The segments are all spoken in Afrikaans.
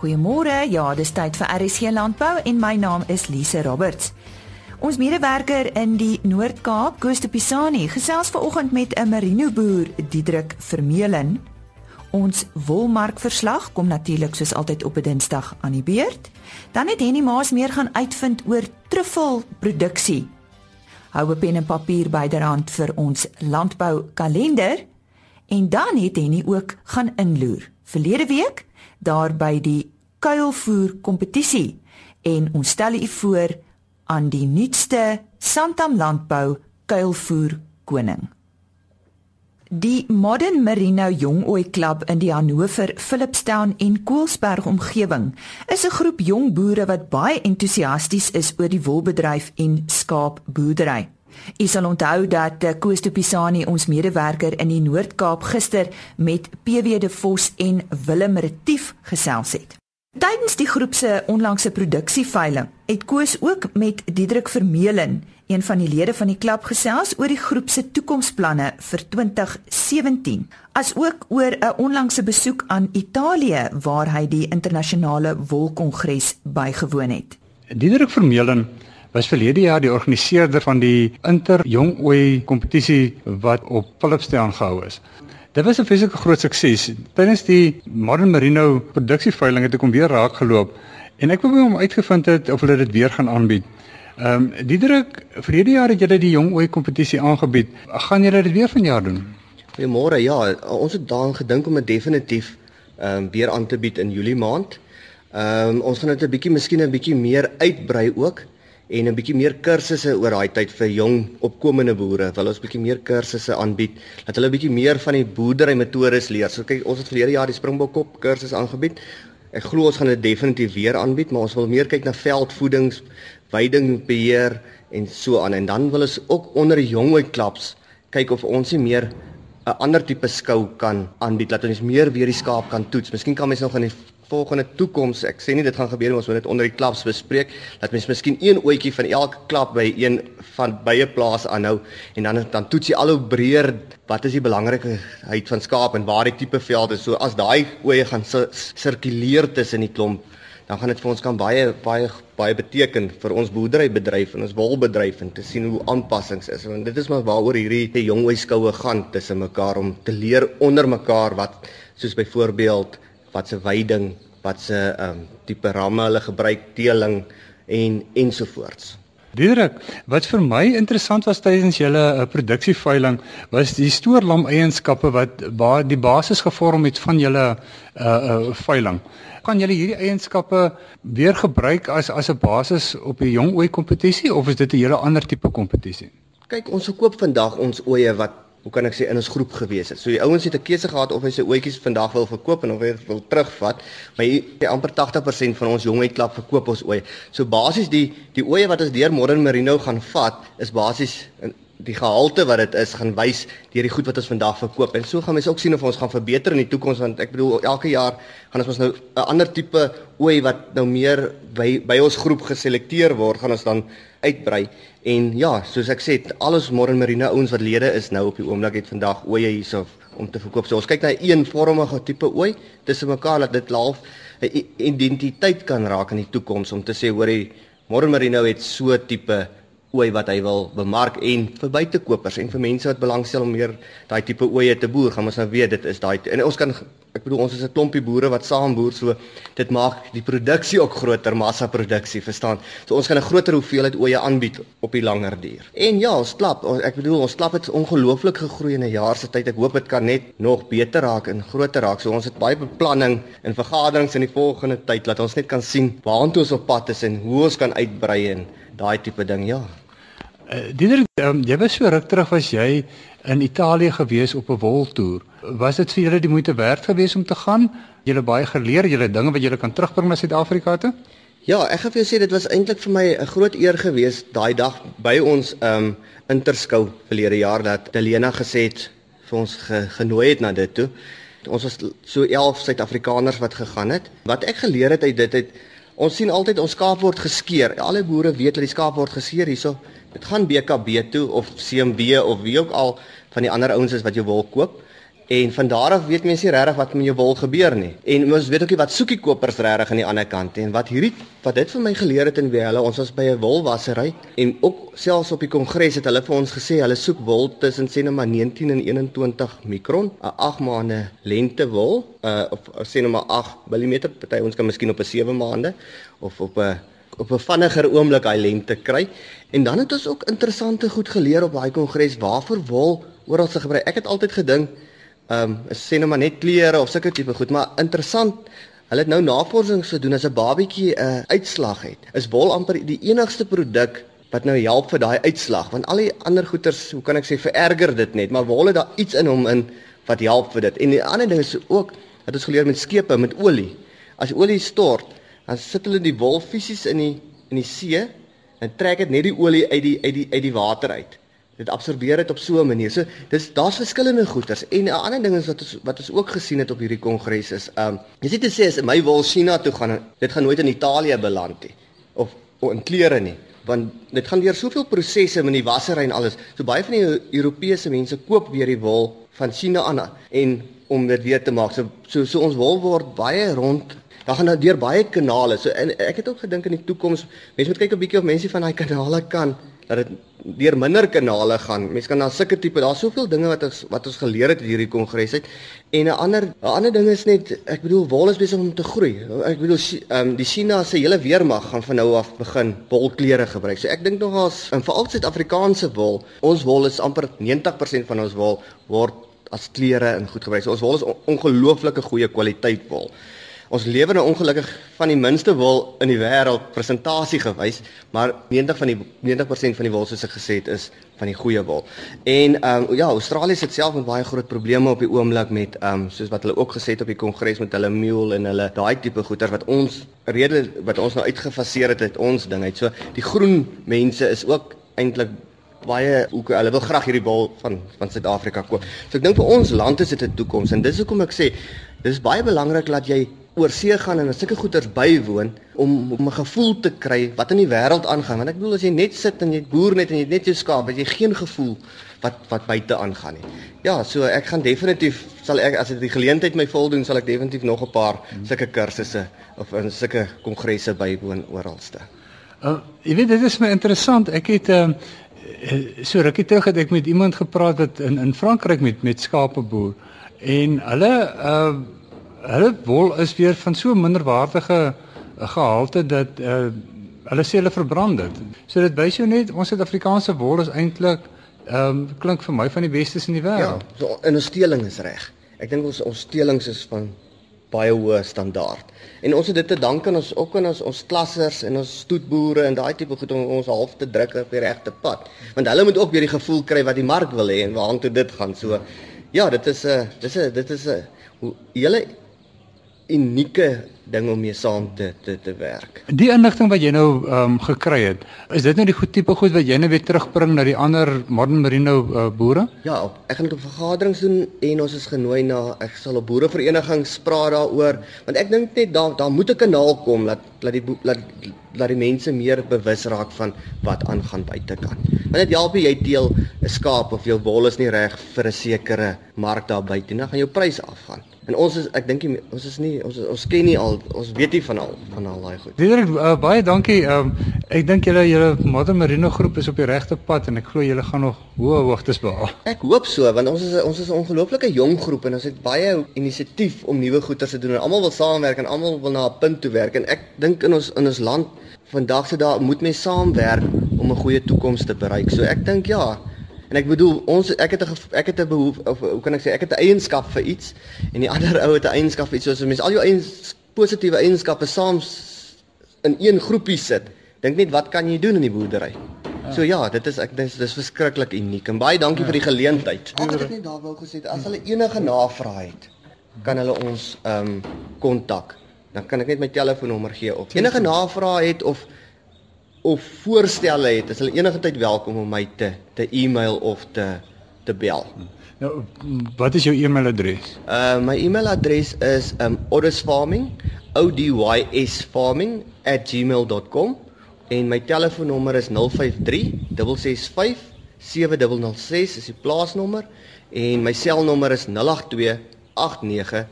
Goeiemôre. Ja, dis tyd vir RSC Landbou en my naam is Lise Roberts. Ons medewerker in die Noord-Kaap, Koos de Pisani, gesels vanoggend met 'n merino boer, Diedrik Vermeulen. Ons wolmarkverslag kom natuurlik soos altyd op 'n Dinsdag aan die beurt. Dan het Henny Maas meer gaan uitvind oor truffelproduksie. Hou 'n pen en papier byderhand vir ons landbou kalender en dan het Henny ook gaan inloer. Verlede week daar by die kuilvoer kompetisie en ons stel u voor aan die nuutste Santam Landbou kuilvoer koning. Die Modern Merino Jong Ooi Klub in die Hannover, Philipstown en Koelsberg omgewing is 'n groep jong boere wat baie entoesiasties is oor die wolbedryf en skaapboerdery. U sal onthou dat eh, Koos de Pisani ons medewerker in die Noord-Kaap gister met PW de Vos en Willem Retief gesels het. Tydens die groep se onlangse produksieveiling het Koos ook met Diedrik Vermeulen, een van die lede van die klub gesels oor die groep se toekomsplanne vir 2017, asook oor 'n onlangse besoek aan Italië waar hy die internasionale wolkongres bygewoon het. Diedrik Vermeulen was verlede jaar die organiseerder van die Inter Jong Ooi kompetisie wat op Philipstown gehou is. Dit was 'n fisieke groot sukses. Tydens die Modern Merino produksieveiling het ek hom weer raak geloop en ek wou hom uitgevind het of hulle dit weer gaan aanbied. Ehm um, Diederik, verlede jaar het julle die Jong Ooi kompetisie aangebied. Gaan julle dit weer vanjaar doen? Goeiemôre. Ja, ons het daaraan gedink om dit definitief ehm um, weer aan te bied in Julie maand. Ehm um, ons gaan dit 'n bietjie miskien 'n bietjie meer uitbrei ook en 'n bietjie meer kursusse oor daai tyd vir jong opkomende boere. Wil ons bietjie meer kursusse aanbied dat hulle bietjie meer van die boerdery metodes leer. So kyk, ons het verlede jaar die Springbokkop kursus aangebied. Ek glo ons gaan dit definitief weer aanbied, maar ons wil meer kyk na veldvoedings, weidingbeheer en so aan. En dan wil ons ook onder die jonghooi klubs kyk of ons nie meer 'n ander tipe skou kan aanbied dat ons meer weer die skaap kan toets. Miskien kan mens nog in die volgende toekoms. Ek sê nie dit gaan gebeur ons moet dit onder die klubs bespreek dat mens miskien een ootjie van elke klub by een van baie plase aanhou en dan dan toets jy al hoe breër wat is die belangrikheid van skaap en waar die tipe veld is. So as daai oeye gaan sirkuleer tussen die klomp dan gaan dit vir ons kan baie baie baie beteken vir ons boerderybedryf en ons wolbedryf en te sien hoe aanpassings is want dit is maar waaroor hierdie jong oeskoue gaan tussen mekaar om te leer onder mekaar wat soos byvoorbeeld wat se weiding, wat se ehm um, tipe ramme hulle gebruik, teeling en ensovoorts. Diederik, wat vir my interessant was tydens julle uh, produksieveiling was die stoorlam eienskappe wat ba die basis gevorm het van julle uh uh veiling. Kan julle hierdie eienskappe weer gebruik as as 'n basis op die jong ooi kompetisie of is dit 'n hele ander tipe kompetisie? Kyk, ons verkoop vandag ons oeye wat hoe kan ek sê in ons groep gewees het. So die ouens het 'n keuse gehad of hy sy oetjies vandag wil verkoop en of hy wil terugvat. Maar hy amper 80% van ons jongheid klap verkoop ons ooi. So basies die die oeye wat ons deur Modern Merino gaan vat is basies die gehalte wat dit is gaan wys deur die goed wat ons vandag verkoop. En so gaan mense ook sien of ons gaan verbeter in die toekoms want ek bedoel elke jaar gaan ons nou 'n ander tipe ooi wat nou meer by by ons groep geselekteer word, gaan ons dan uitbrei. En ja, soos ek sê, alles Modern Marine ouens wat lede is nou op die oomblik het vandag ooe hierso om te verkoop. So ons kyk na 'n eenvormige tipe ooi tussen mekaar dat dit half 'n identiteit kan raak in die toekoms om te sê hoor die Modern Marine het so tipe ooi wat hy wil bemark en vir buitekopers en vir mense wat belangstel om meer daai tipe ooe te boer, gaan ons nou weet dit is daai en ons kan ek bedoel ons is 'n klompie boere wat saam boer so dit maak die produksie ook groter massa produksie verstaan? So ons gaan 'n groter hoeveelheid oeye aanbied op die langer duur. En ja ons klap ek bedoel ons klap het ongelooflik gegroei in 'n jaar se tyd. Ek hoop dit kan net nog beter raak en groter raak. So ons het baie beplanning en vergaderings in die volgende tyd dat ons net kan sien waartoe ons op pad is en hoe ons kan uitbrei en daai tipe ding ja uh, Diederik um, jy was so ruk terug was jy in Italië gewees op 'n woltoer Was dit vir julle die moeite werd geweest om te gaan? Julle baie geleer, julle dinge wat julle kan terugbring na Suid-Afrika toe? Ja, ek gaan vir jou sê dit was eintlik vir my 'n groot eer geweest daai dag by ons um interskou verlede jaar dat Delena gesê het vir ons ge, genooi het na dit toe. Ons was so 11 Suid-Afrikaners wat gegaan het. Wat ek geleer het uit dit het ons sien altyd ons skaap word geskeer. Alle boere weet dat die skaap word geskeer hierso. Dit gaan BKB toe of CMB of wie ook al van die ander ouens is wat jy wil koop En van daar af weet mense nie regtig wat met jou wol gebeur nie. En ons weet ook nie wat soekie kopers regtig aan die ander kant en wat hierdie wat dit vir my geleer het in Welle, ons was by 'n wolwassery en ook selfs op die kongres het hulle vir ons gesê hulle soek wol tussen sê net maar 19 en 21 mikron, 'n 8 maande lente wol, uh of sê net maar 8 mm, party ons kan miskien op 'n 7 maande of op 'n op 'n vinniger oomblik hy lente kry. En dan het ons ook interessante goed geleer op daai kongres waarvoor wol oral se gebruik. Ek het altyd gedink ehm um, sê nou maar net klere of sulke tipe goed, maar interessant Hulle het nou navorsing gedoen as 'n babietjie 'n uh, uitslag het. Is wol amper die enigste produk wat nou help vir daai uitslag, want al die ander goeters, hoe kan ek sê, vererger dit net, maar wol het daar iets in hom in wat help vir dit. En die ander ding is ook dat ons geleer met skepe met olie. As olie stort, dan sit hulle die wol fisies in die in die see en trek dit net die olie uit die uit die uit die water uit dit absorbeer dit op so 'n manier. So dis daar's verskillende goeters. En 'n ander ding is wat ons wat ons ook gesien het op hierdie kongres is, ehm um, jy sê te sê as my wol China toe gaan, dit gaan nooit in Italië beland nie of, of in klere nie, want dit gaan deur soveel prosesse met die wassery en alles. So baie van die Europese mense koop weer die wol van China aan en om dit weer te maak. So so, so ons wol word baie rond Daar gaan nou deur baie kanale. So en ek het ook gedink in die toekoms, mense moet kyk 'n bietjie of mense van daai kanale kan dat dit deur minder kanale gaan. Mense kan na sulke tipe, daar's soveel dinge wat ons wat ons geleer het hierdie kongres uit. En 'n ander 'n ander ding is net ek bedoel wol is besig om te groei. Ek bedoel ehm um, die China se hele weermag gaan van nou af begin wolklere gebruik. So ek dink nog as in veral Suid-Afrikaanse wol, ons wol is amper 90% van ons wol word as klere in goed gebruik. So ons wol is ongelooflike goeie kwaliteit wol. Ons lewe nou ongelukkig van die minste wol in die wêreld presentasie gewys, maar 90 van die 90% van die wol soos ek gesê het is van die goeie wol. En ehm um, ja, Australië sit self met baie groot probleme op die oomblik met ehm um, soos wat hulle ook gesê het op die kongres met hulle mule en hulle daai tipe goeder wat ons rede wat ons nou uitgefaseer het uit ons ding uit. So die groen mense is ook eintlik baie ook hulle wil graag hierdie wol van van Suid-Afrika koop. So ek dink vir ons land is dit 'n toekoms en dis hoekom ek sê dis baie belangrik dat jy oor see gaan en sulke goeders bywoon om om 'n gevoel te kry wat in die wêreld aangaan want ek bedoel as jy net sit en jy boer net en jy net jou skaap het jy geen gevoel wat wat buite aangaan nie. Ja, so ek gaan definitief sal ek as dit die geleentheid my voldoen sal ek definitief nog 'n paar sulke kursusse of in sulke kongresse bywoon oralste. Uh, jy weet dit is my interessant. Ek het uh, so rukkie terug het ek met iemand gepraat wat in in Frankryk met met skape boer en hulle uh hulle wol is weer van so minderwaardige eh, gehalte dat uh, hulle sê hulle verbrand dit. So dit wys jou net ons Suid-Afrikaanse wol is eintlik ehm um, klink vir my van die bestes in die wêreld. Ja, so in ons steeling is reg. Ek dink ons ons steelings is van baie hoë standaard. En ons het dit te danke aan ons ook aan ons ons klassers en ons stoetboere en daai tipe goed om ons half te druk op die regte pad. Want hulle moet ook weer die gevoel kry wat die mark wil hê en waartoe dit gaan. So ja, dit is 'n dis 'n dit is 'n hoe hele unieke ding om mee saam te te te werk. Die inligting wat jy nou ehm um, gekry het, is dit nou die goed tipe goed wat jy nou weer terugbring na die ander modern merino uh, boere? Ja, ek gaan op vergaderings doen en ons is genooi na ek sal op boereverenigings praat daaroor, want ek dink net daar daar moet 'n kanaal kom dat dat die laat laat die mense meer bewus raak van wat aangaan buitekant. Want dit help jy teel 'n skaap of jou wol is nie reg vir 'n sekere mark daar buite nie, dan gaan jou pryse afgaan. En ons is ek dink ons is nie ons ons ken nie al ons weet nie van al van al daai goed. Diederik uh, baie dankie. Um, ek dink julle julle Modern Marino groep is op die regte pad en ek glo julle gaan nog hoë hoogtes behaal. Ek hoop so want ons is ons is 'n ongelooflike jong groep en ons het baie inisiatief om nuwe goeie te doen en almal wil saamwerk en almal wil na 'n punt toe werk en ek dink in ons in ons land vandag se daar moet mense saamwerk om 'n goeie toekoms te bereik. So ek dink ja, En ek bedoel ons ek het 'n ek het 'n behoefte of hoe kan ek sê ek het 'n eienskap vir iets en die ander ou het 'n eienskap vir iets soos mense al jou eiens positiewe eienskappe saam in een groepie sit. Dink net wat kan jy doen in die boerdery? Ja. So ja, dit is ek dis dis verskriklik uniek en baie dankie ja. vir die geleentheid. Altyd net daar wou gesê as hulle enige navrae het, kan hulle ons ehm um, kontak. Dan kan ek net my telefoonnommer gee of enige navrae het of of voorstelle het, is hulle enige tyd welkom om my te te e-mail of te te bel. Nou, wat is jou e-mailadres? Uh my e-mailadres is um oddysfarming, o d y s farming@gmail.com en my telefoonnommer is 053 665 7006 is die plaasnommer en my selnommer is 082 89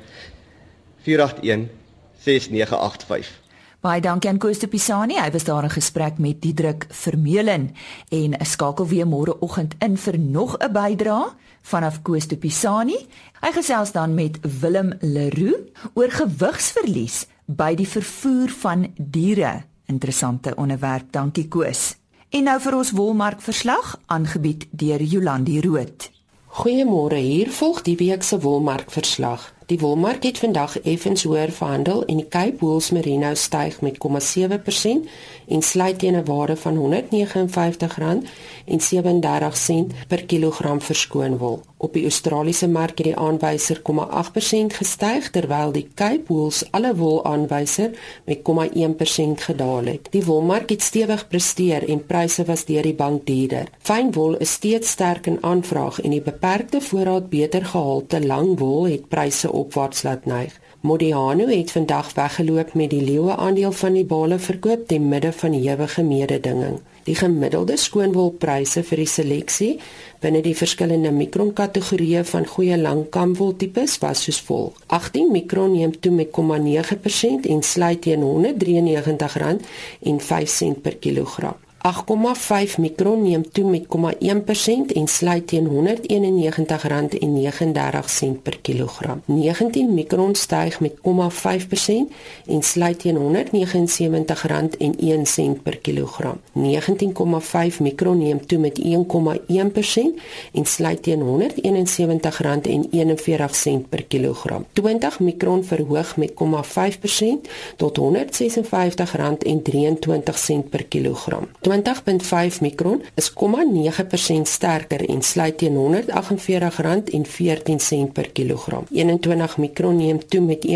481 6985. Baie dankie aan Koos de Pisani. Hy was daar in gesprek met Diedrik Vermeulen en skakel weer môreoggend in vir nog 'n bydrae vanaf Koos de Pisani. Hy gesels dan met Willem Leroux oor gewigsverlies by die vervoer van diere. Interessante onderwerp. Dankie Koos. En nou vir ons wolmark verslag aangebied deur Jolandi Root. Goeiemôre, hier volg die week se wolmark verslag. Die wolmark het vandag effens hoër verhandel en die Cape Wool Merino styg met 0,7% en sluit teen 'n waarde van R159.37 per kilogram verskoon wol. Op die Australiese mark het die aanwyser 0,8% gestyg terwyl die Cape Wool alle wol aanwyser met 0,1% gedaal het. Die wolmark het stewig presteer en pryse was deur die bank duurder. Fynwol is steeds sterk in aanvraag en die beperkte voorraad beter gehalte langwol het pryse opwaarts laat neig. Modiano het vandag weggeloop met die leeu aandeel van die bale verkoop te midde van ewige mededinging. Die gemiddelde skoonwolpryse vir die seleksie binne die verskillende mikron kategorieë van goeie langkamwol tipes was soos volg: 18 mikron neem toe met 0,9% en sluit teen R193.05 per kilogram. 8,5 mikron neem toe met 0,1% en sluit teen R191.39 per kilogram. 19 mikron styg met 0,5% en sluit teen R179.01 per kilogram. 19,5 mikron neem toe met 1,1% en sluit teen R171.41 per kilogram. 20 mikron verhoog met 0,5% tot R156.23 per kilogram. 20.5 mikron is 0,9% sterker en sluit teen R148.14 per kilogram. 21 mikron neem toe met 1,1%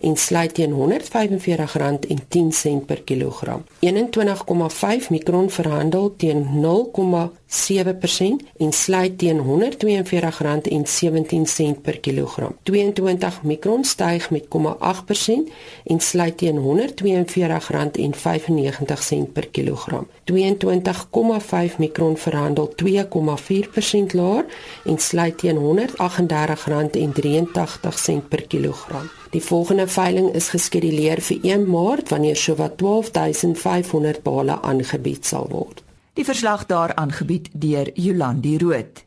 en sluit teen R145.10 per kilogram. 21,5 mikron verhandel teen 0,7% en sluit teen R142.17 per kilogram. 22 mikron styg met 0,8% en sluit teen R142.95 per kilogram. 22,5 mikron verhandel 2,4% laer en sluit teen R138.83 per kilogram. Die volgende veiling is geskeduleer vir 1 Maart wanneer sowat 12500 bale aangebied sal word. Die verslag daar aangebied deur Jolandi Root.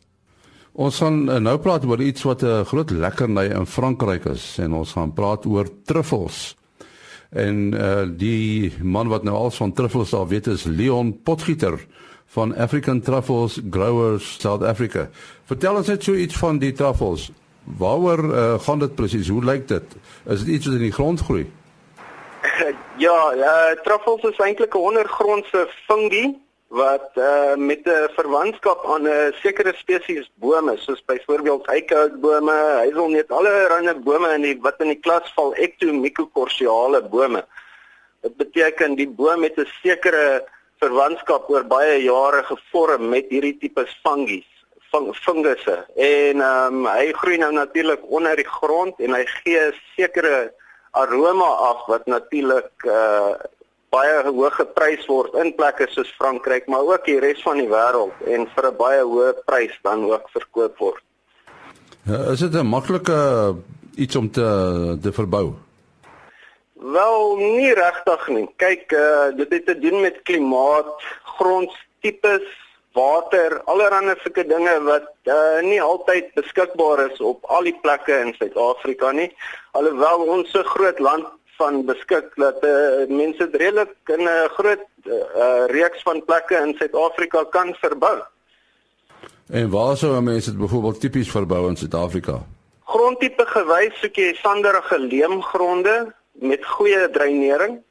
Ons gaan eh, nou praat oor iets wat 'n groot lekkerny in Frankryk is en ons gaan praat oor truffels. En uh die man wat nou al van truffels al weet is Leon Potgieter van African Truffles Growers South Africa. Vertel ons net so iets van die truffels. Waaroor uh, gaan dit presies? Hoe lyk dit? Is dit iets wat in die grond groei? Ja, uh, truffels is eintlik 'n ondergrondse fungie wat uh, met 'n verwantskap aan 'n sekere spesies bome soos byvoorbeeld eikehoutbome, hazelneut, allerlei bome in die wat in die klas val ectomycorrhizale bome. Dit beteken die boom het 'n sekere verwantskap oor baie jare gevorm met hierdie tipe fungies fungusse en ehm um, hy groei nou natuurlik onder die grond en hy gee sekere aroma af wat natuurlik uh baie hoë geprys word in plekke soos Frankryk maar ook die res van die wêreld en vir 'n baie hoë prys dan ook verkoop word. Ja, is dit 'n maklike iets om te te verbou? Wel, nie regtig nie. Kyk, uh dit het te doen met klimaat, grondtipes, water, allerlei sulke dinge wat uh, nie altyd beskikbaar is op al die plekke in Suid-Afrika nie. Alhoewel ons so groot land van beskik dat uh, mense redelik in 'n groot uh, reeks van plekke in Suid-Afrika kan verbou. En waar sou mense dit byvoorbeeld tipies verbou in Suid-Afrika? Grondtipe gewys soek jy sanderige leemgronde met goeie dreinering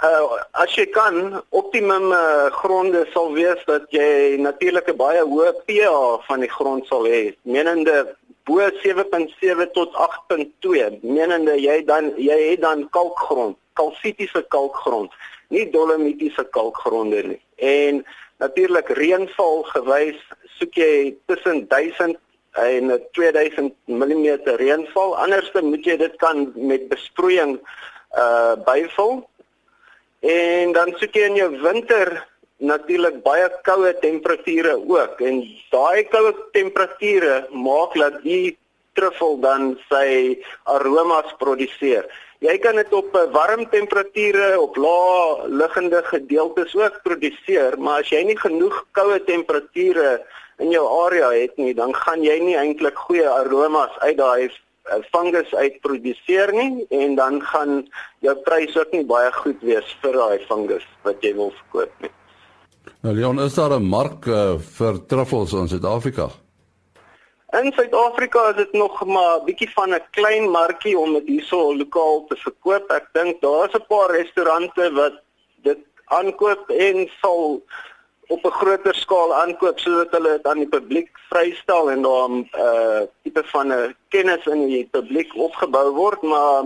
uh, as jy kan optimum uh, gronde sal wees dat jy natuurlik 'n baie hoë pH van die grond sal hê. Menende bo 7.7 tot 8.2. Menende jy dan jy het dan kalkgrond, kalsitiese kalkgrond, nie dolomitiese kalkgronde nie. En natuurlik reënval gewys soek jy tussen 1000 en 2000 mm reënval. Anderste moet jy dit kan met besproeiing uh byvul En dan soek jy in jou winter natuurlik baie koue temperature ook en daai koue temperature maak dat die truffel dan sy aromas produseer. Jy kan dit op eh, warm temperature op lae liggende gedeeltes ook produseer, maar as jy nie genoeg koue temperature in jou area het nie, dan gaan jy nie eintlik goeie aromas uit daai fungus uitproduseer nie en dan gaan jou prys ook nie baie goed wees vir daai fungus wat jy wil verkoop nie. Nou Leon, is daar 'n mark uh, vir truffels in Suid-Afrika? In Suid-Afrika is dit nog maar 'n bietjie van 'n klein markie om dit hierso lokaal te verkoop. Ek dink daar's 'n paar restaurante wat dit aankoop en sal op 'n groter skaal aankoop sodat hulle dit aan die publiek vrystel en daar 'n uh, tipe van 'n kennis in die publiek opgebou word, maar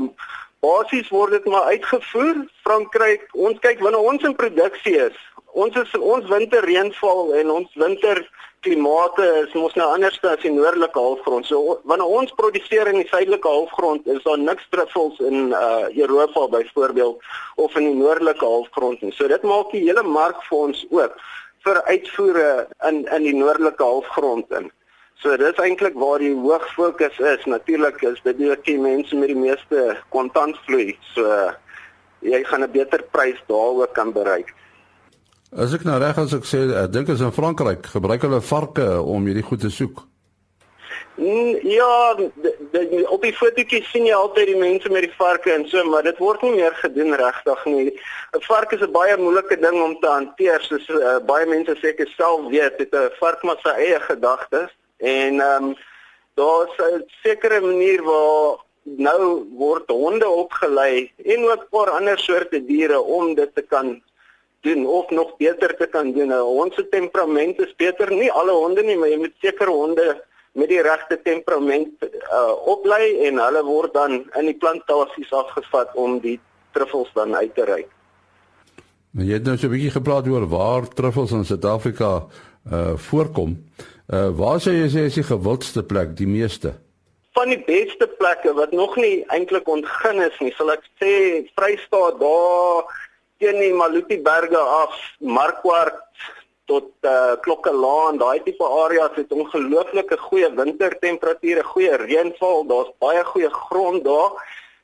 basies word dit maar uitgevoer. Frankryk, ons kyk wanneer ons in produksie is. Ons is ons winterreënval en ons winter klimate is mos nou anders as die noordelike halfrond. So wanneer ons produseer in die suidelike halfrond, is daar niks truffels in uh Europa byvoorbeeld of in die noordelike halfrond nie. So dit maak die hele mark vir ons oop vir uitvoere in in die noordelike halfrond in. So dis eintlik waar die hoog fokus is. Natuurlik is dit die die mense met die meeste kontantvloei. So jy gaan 'n beter prys daar ook kan bereik. As ek nou reg as ek sê, ek dink is in Frankryk gebruik hulle varke om hierdie goed te soek. Mm, ja, op die fotootjies sien jy altyd die mense met die varke en so, maar dit word nie meer gedoen regtig nie. 'n Vark is 'n baie moeilike ding om te hanteer, soos uh, baie mense seker self weet, dit 'n vark met sy eie gedagtes en ehm um, daar's 'n sekere manier waar nou word honde opgelei en ook 'n paar ander soorte diere om dit te kan doen of nog beter te kan doen. Nou, ons temperament is beter, nie alle honde nie, maar jy moet sekere honde met die regte temperament uh oplei en hulle word dan in die plantasies afgevat om die truffels dan uit te ry. Nou jy het nou so 'n bietjie gepraat oor waar truffels in Suid-Afrika uh voorkom. Uh waar sê jy sê is die gewildste plek, die meeste? Van die beste plekke wat nog nie eintlik ontgin is nie, sal ek sê Vrystaat daar teen die Maluti berge af, Markwart tot uh, Klokkelaan, daai tipe areas het ongelooflike goeie wintertemperature, goeie reënval, daar's baie goeie grond daar.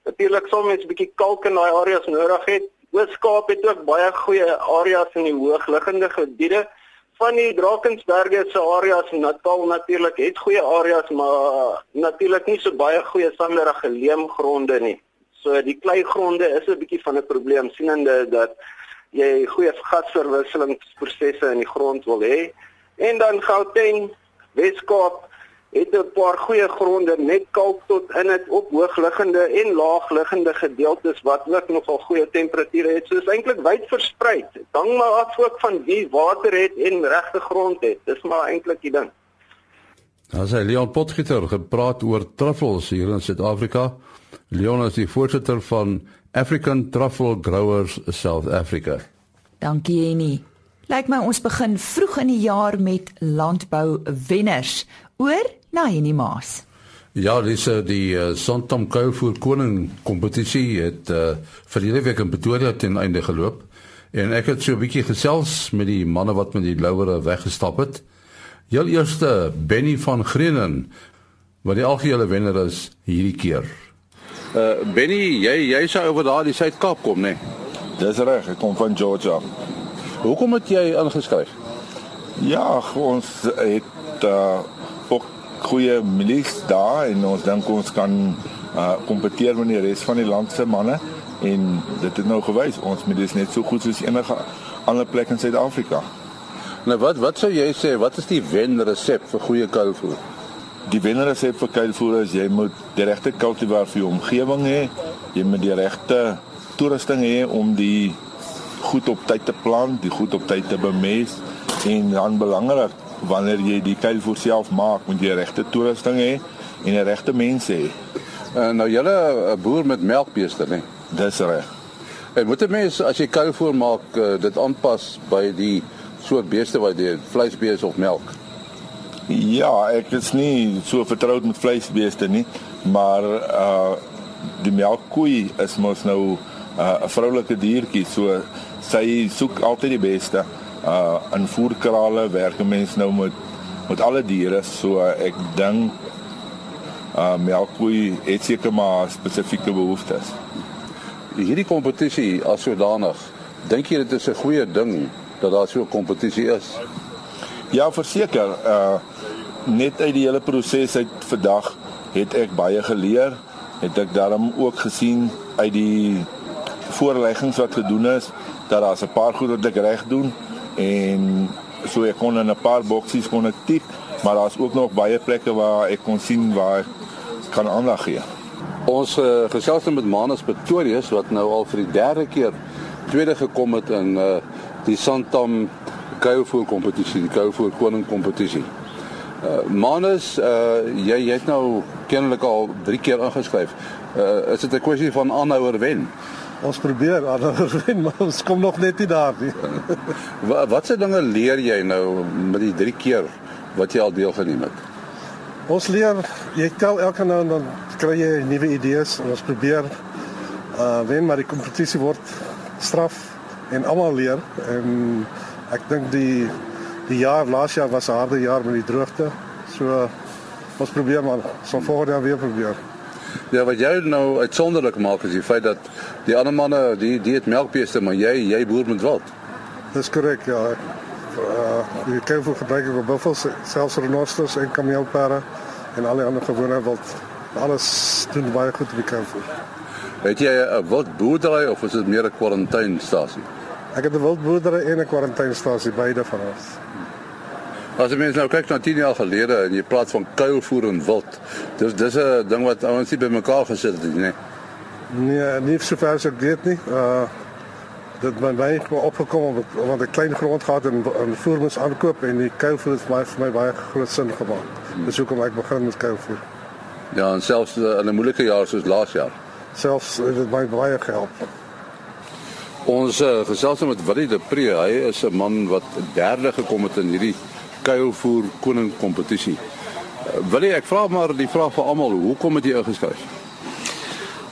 Natuurlik sal mens 'n bietjie kalk in daai areas nodig het. Oos-Kaap het ook baie goeie areas in die hoogliggende gebiede. Van die Drakensberge se areas in Natal natuurlik het goeie areas, maar natuurlik nie so baie goeie sanderige leemgronde nie. So die kleigronde is 'n bietjie van 'n probleem sienende dat jy goeie gasverwisselingsprosesse in die grond wil hê. En dan Gauteng, Weskaap het 'n paar goeie gronde net kalk tot in dit op hoogliggende en laagliggende gedeeltes wat ook nogal goeie temperature het. So is eintlik wyd versprei. Hang maar af ook van wie water het en regte grond het. Dis maar eintlik die ding. Ons het Leon Potgieter gepraat oor truffels hier in Suid-Afrika. Leon is die voorsitter van African Truffle Growers South Africa. Dankie Jenny. Lyk my ons begin vroeg in die jaar met landbou wenners. Oor na Jenny Maas. Ja, dis uh, die uh, Sontom Kuilvoer Koning kompetisie het uh, verlede week in Pretoria ten einde geloop en ek het so 'n bietjie gesels met die manne wat met die louere weggestap het. Heel eerste Benny van Grenen wat die algehele wenner is hierdie keer. Uh Benny, jy jy sou oor daardie Suid-Kaap kom, né? Nee? Dis reg, ek kom van Georgia. Hoekom het jy ingeskryf? Ja, ons het uh ook goeie milies daar en ons dink ons kan uh kompeteer met die res van die land se manne en dit het nou gewys ons milies net so goed soos enige ander plek in Suid-Afrika. Nou wat wat sou jy sê, wat is die wen resep vir goeie kuilvoer? Die wenresep vir kuilvoer is jy moet die regte kultivar vir jou omgewing hê. Jy moet die regte toerusting hê om die goed op tyd te plant, die goed op tyd te bemest en dan belangrik wanneer jy die kuilvoer self maak, moet jy regte toerusting hê en die regte mense hê. Uh, nou julle 'n boer met melkbeeste, né? Dis reg. En moet 'n mens as jy kuilvoer maak, uh, dit aanpas by die soort beeste wat jy vleisbeeste of melk? Ja, ek is nie so vertroud met vleisbeeste nie, maar uh die melkkoei is mos nou 'n uh, vroulike diertjie, so sy soek altyd die beste Uh in voerkrale werk 'n mens nou met met alle diere, so ek dink uh melkkoei het seker maar spesifieke behoeftes. Hierdie kompetisie as sodanig, dink jy dit is 'n goeie ding dat daar so 'n kompetisie is? Ja, verseker. Uh net uit die hele proses uit vandag het ek baie geleer. Het ek daarom ook gesien uit die voorleggings wat gedoen is dat daar's 'n paar goed wat ek reg doen en so ek kon in 'n paar boksies kon ek tik, maar daar's ook nog baie plekke waar ek kon sien waar ek kan aandag gee. Ons uh, gesels met Manus Pretorius wat nou al vir die derde keer tweede gekom het in uh, die Santam Kuilvoer kompetisie, die Kuilvoer koning kompetisie. Uh, Manus, uh, jy jy het nou kennelik al 3 keer ingeskryf. Uh, is dit 'n kwessie van aanhouer wen? Ons probeer aanhouer wen, maar ons kom nog net nie daar nie. wat watse dinge leer jy nou met die 3 keer wat jy al deelgeneem het? Ons leer, jy tel elke nou en dan kry jy nuwe idees en ons probeer uh wen maar die kompetisie word straf en almal leer en ek dink die die jaar laas jaar was 'n harde jaar met die droogte. So ons probeer maar so volgende jaar weer probeer. Ja, wat jy nou uitsonderlik maak is die feit dat die ander manne die die het melkbeeste, maar jy jy boer met wat? Dis korrek ja. Uh die kuivel gebruik ek op buffels, selfs renosters en kameelperde en al die ander gewone wild. Alles doen baie goed op die kuivel. Het jy 'n wildboerdery of is dit meer 'n kwarantainestasie? Ek het 'n wildboerdery en 'n kwarantainestasie beide van ons. As jy mens nou kyk na 10 jaar gelede en jy praat van kuilvoer en wild. Dis dis 'n ding wat ouens nie bymekaar gesit het nie, nee. Nee, nie sover as ek weet nie. Uh dit my baie opgekom want ek klein grond gehad en, en voer moes aankoop en die kuilvoer het vir my baie groot sin gemaak. Dis hoekom ek begin met kuilvoer. Ja, en selfs uh, in 'n moeilike jaar soos laas jaar. Selfs het dit my baie gehelp. Ons uh, gesels nou met Willie de Pre. Hy is 'n man wat derde gekom het in hierdie kuilvoer koning kompetisie. Uh, Willie, ek vra maar die vraag vir almal, hoekom het jy ingeskryf?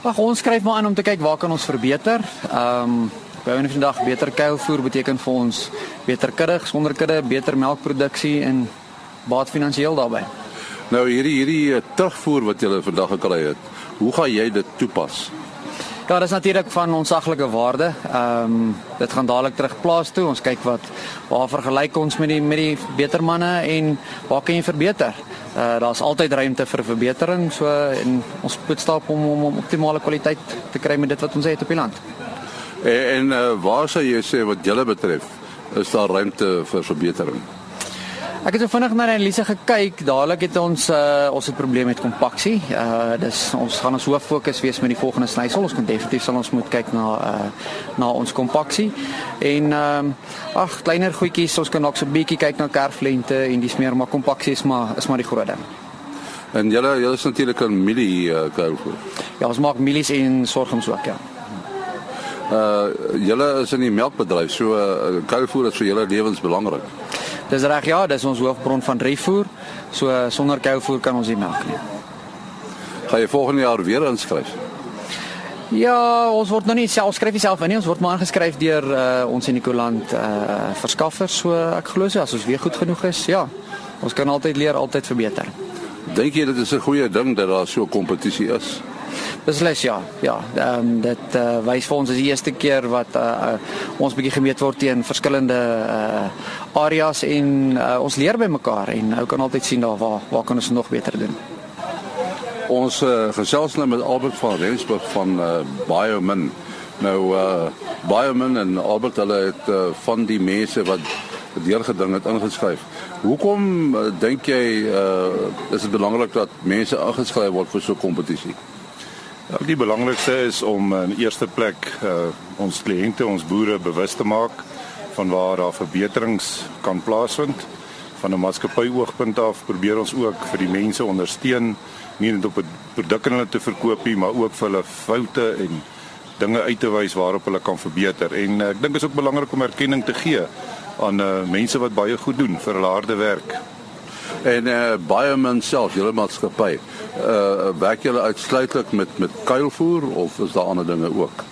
Ag ons skryf maar aan om te kyk waar kan ons verbeter. Ehm um, by een van die dag beter kuilvoer beteken vir ons beter kudde, sonder kudde, beter melkproduksie en baat finansiëel daarbey. Nou hierdie hierdie uh, terugvoer wat jy vandag gekry het, hoe gaan jy dit toepas? Ja, dit is natuurlik van onsaglike waarde. Ehm um, dit gaan dadelik terug plaas toe. Ons kyk wat waar vergelyk ons met die met die beter manne en waar kan jy verbeter? Uh daar's altyd ruimte vir verbetering. So en ons moet stap om om, om optimale kwaliteit te kry met dit wat ons het op die land. En, en uh, waar sou jy sê wat julle betref, is daar ruimte vir verbetering? Ek het so vinnig na Elise gekyk. Dadelik het ons uh ons het probleme met kompaksie. Uh dis ons gaan ons hoof fokus wees met die volgende snysel. Ons kan definitief sal ons moet kyk na uh na ons kompaksie. En ehm um, ag kleiner goedjies, ons kan ook so 'n bietjie kyk na kerflente en dis meer maar kompaksie is maar is maar die groot ding. En julle julle is natuurlik 'n mielie uh, kuilvoer. Ja, ons maak mielies en sorghums ook, ja. Uh julle is in die melkbedryf, so uh, kuilvoer is vir julle lewensbelangrik. Dis reg ja, dis ons hoofbron van dryfvoer. So uh, sonder kuilvoer kan ons nie melk nie. Gaan jy volgende jaar weer inskryf? Ja, ons word nou nie self skryf self in nie. Ons word maar aangeskryf deur uh, ons in die koeland uh verskaffers. So ek glo so as ons weer goed genoeg is, ja. Ons kan altyd leer, altyd verbeter. Dink jy dit is 'n goeie ding dat daar so kompetisie is? Beslis ja. Ja, ehm um, dit uh, wys vir ons is die eerste keer wat uh, uh, ons bietjie gemeet word teen verskillende uh, areas en uh, ons leer by mekaar en ou kan altyd sien daar waar waar kan ons nog beter doen. Ons uh, gesels nou met Albert van Rensburg van uh, Biomin. Nou uh, Biomin en Albert hulle het uh, van die mense wat deurgeding het ingeskryf. Hoekom uh, dink jy uh, is dit belangrik dat mense ingeskryf word vir so 'n kompetisie? Die belangrikste is om in eerste plek uh, ons kliënte, ons boere bewus te maak van waar daar verbeterings kan plaasvind. Van 'n maatskappy oogpunt af probeer ons ook vir die mense ondersteun, nie net op 'n produk aan hulle te verkoop nie, maar ook vir hulle foute en dinge uit te wys waarop hulle kan verbeter. En uh, ek dink dit is ook belangrik om erkenning te gee aan uh, mense wat baie goed doen vir hulle harde werk. En uh, Biomin self, julle maatskappy, uh werk julle uitsluitlik met met kuilvoer of is daar ander dinge ook?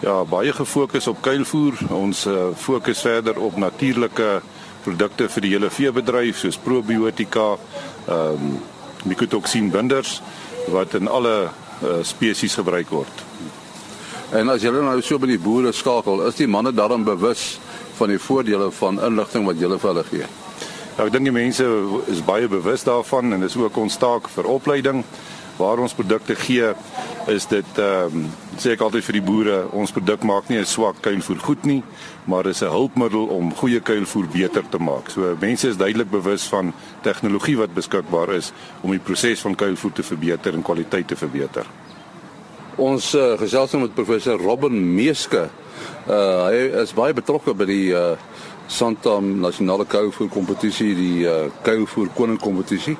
Ja, baie gefokus op kuilvoer. Ons uh, fokus verder op natuurlike produkte vir die hele veebedryf soos probiotika, ehm um, mycotoxinbinders wat in alle uh, spesies gebruik word. En as julle nou so by die boere skakel, is die manne daarom bewus van die voordele van inligting wat julle vir hulle gee? Ja, ek dink die mense is baie bewus daarvan en dis ook ons taak vir opleiding waar ons produkte gee is dit ehm um, sê ek altyd vir die boere ons produk maak nie 'n swak kuilvoer goed nie maar is 'n hulpmiddel om goeie kuilvoer beter te maak. So mense is duidelik bewus van tegnologie wat beskikbaar is om die proses van kuilvoer te verbeter en kwaliteit te verbeter. Ons uh, gesels nou met professor Robin Meeske. Uh, hy is baie betrokke by die uh, Santam nasionale kuilvoer kompetisie, die uh, kuilvoer koning kompetisie.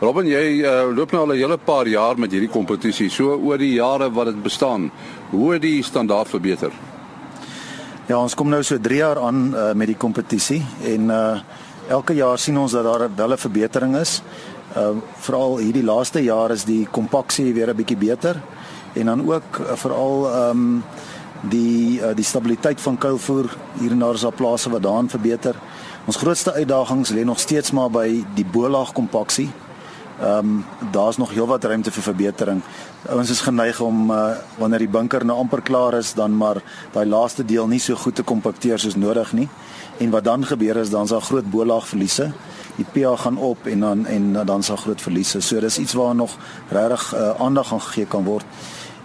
Robin, jy uh, loop nou al 'n hele paar jaar met hierdie kompetisie. So oor die jare wat dit bestaan, hoe het die standaard verbeter? Ja, ons kom nou so 3 jaar aan uh, met die kompetisie en uh, elke jaar sien ons dat daar wel 'n verbetering is. Uh, veral hierdie laaste jaar is die kompaksie weer 'n bietjie beter en dan ook uh, veral ehm um, die uh, die stabiliteit van kuilvoer hier en daar is daar plase wat daarin verbeter. Ons grootste uitdagings lê nog steeds maar by die bolaag kompaksie Ehm um, daar's nog heelwat ruimte vir verbetering. Ons is geneig om uh, wanneer die bunker nou amper klaar is, dan maar daai laaste deel nie so goed te kompakteer soos nodig nie. En wat dan gebeur is dan sal groot bolaagverliese. Die pH gaan op en dan en dan sal groot verliese. So dis iets waar nog regtig uh, aandag aan gegee kan word.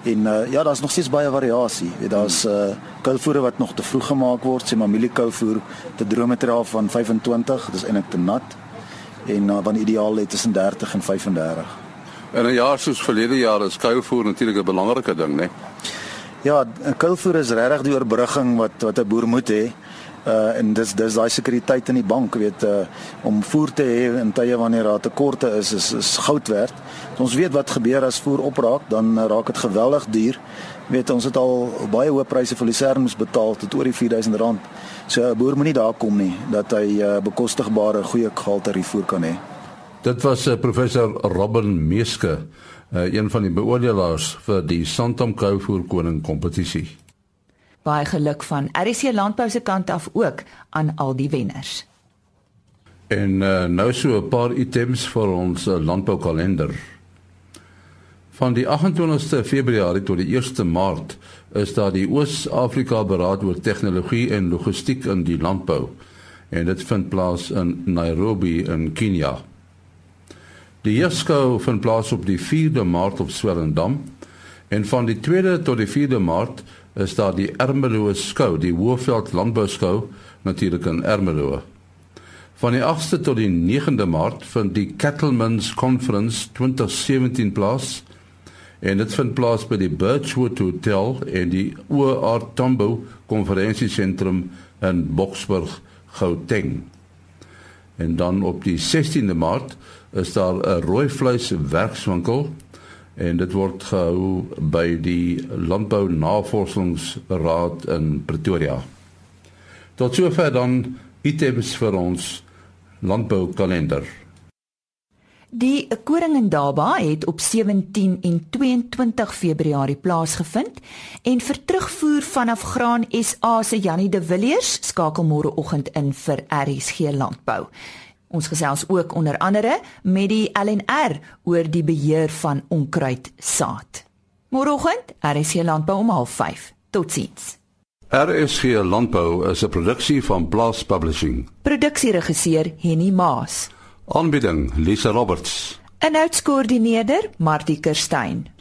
En uh, ja, daar's nog steeds baie variasie. Weet daar's uh, kuilvoere wat nog te vroeg gemaak word, sê maar mieliekuilvoer te droë materiaal van 25, dis eintlik te nat en uh, dan ideaal lê tussen 30 en 35. En 'n jaar soos verlede jaar is kuilvoer natuurlik 'n belangrike ding, né? Ja, kuilvoer is regtig die oorbrugging wat wat 'n boer moet hê. Uh en dis dis daai sekuriteit in die bank, weet uh om voer te hê in tye wanneer daar tekorte is, is is goud werd. Ons weet wat gebeur as voer opraak, dan uh, raak dit geweldig duur. Weet ons het al baie hoë pryse vir luserns betaal tot oor die 4000 rand. So 'n boer moenie daar kom nie dat hy uh, bekostigbare goeie gehalte rifoer kan hê. Dit was uh, professor Robin Meeske, uh, een van die beoordelaars vir die Santam Kuivoer Koning kompetisie. Baie geluk van RC Landbou se kant af ook aan al die wenners. En uh, nou so 'n paar items vir ons uh, landboukalender. Van die 28ste Februarie tot die 1ste Maart is daar die Oos-Afrika Beraad oor tegnologie en logistiek in die landbou en dit vind plaas in Nairobi in Kenia. Die Jesco vind plaas op die 4de Maart op Swellendam en van die 2de tot die 4de Maart is daar die Ermelo skou, die Hoëveld Landbou skou natuurlik in Ermelo. Van die 8ste tot die 9de Maart vind die Cattlemen's Conference 2017 plaas en dit vind plaas by die Birchwood Hotel en die OR Tambo konferensiesentrum in Boksburg, Gauteng. En dan op die 16de Maart is daar 'n rooi vleis werkswinkel en dit word gehou by die Landbou Navorsingsraad in Pretoria. Tot sover dan items vir ons landboukalender. Die koring in Daba het op 17 en 22 Februarie plaasgevind en vir terugvoer vanaf Graan SA se Janie de Villiers skakel môreoggend in vir RSG Landbou. Ons gesels ook onder andere met die LNR oor die beheer van onkruid saad. Môreoggend RSG Landbou om 05:30. Totsiens. RSG Landbou is 'n produksie van Blast Publishing. Produksieregisseur Henny Maas. Aanbieding Lisa Roberts. En uitskoördineerder Martie Kerstyn.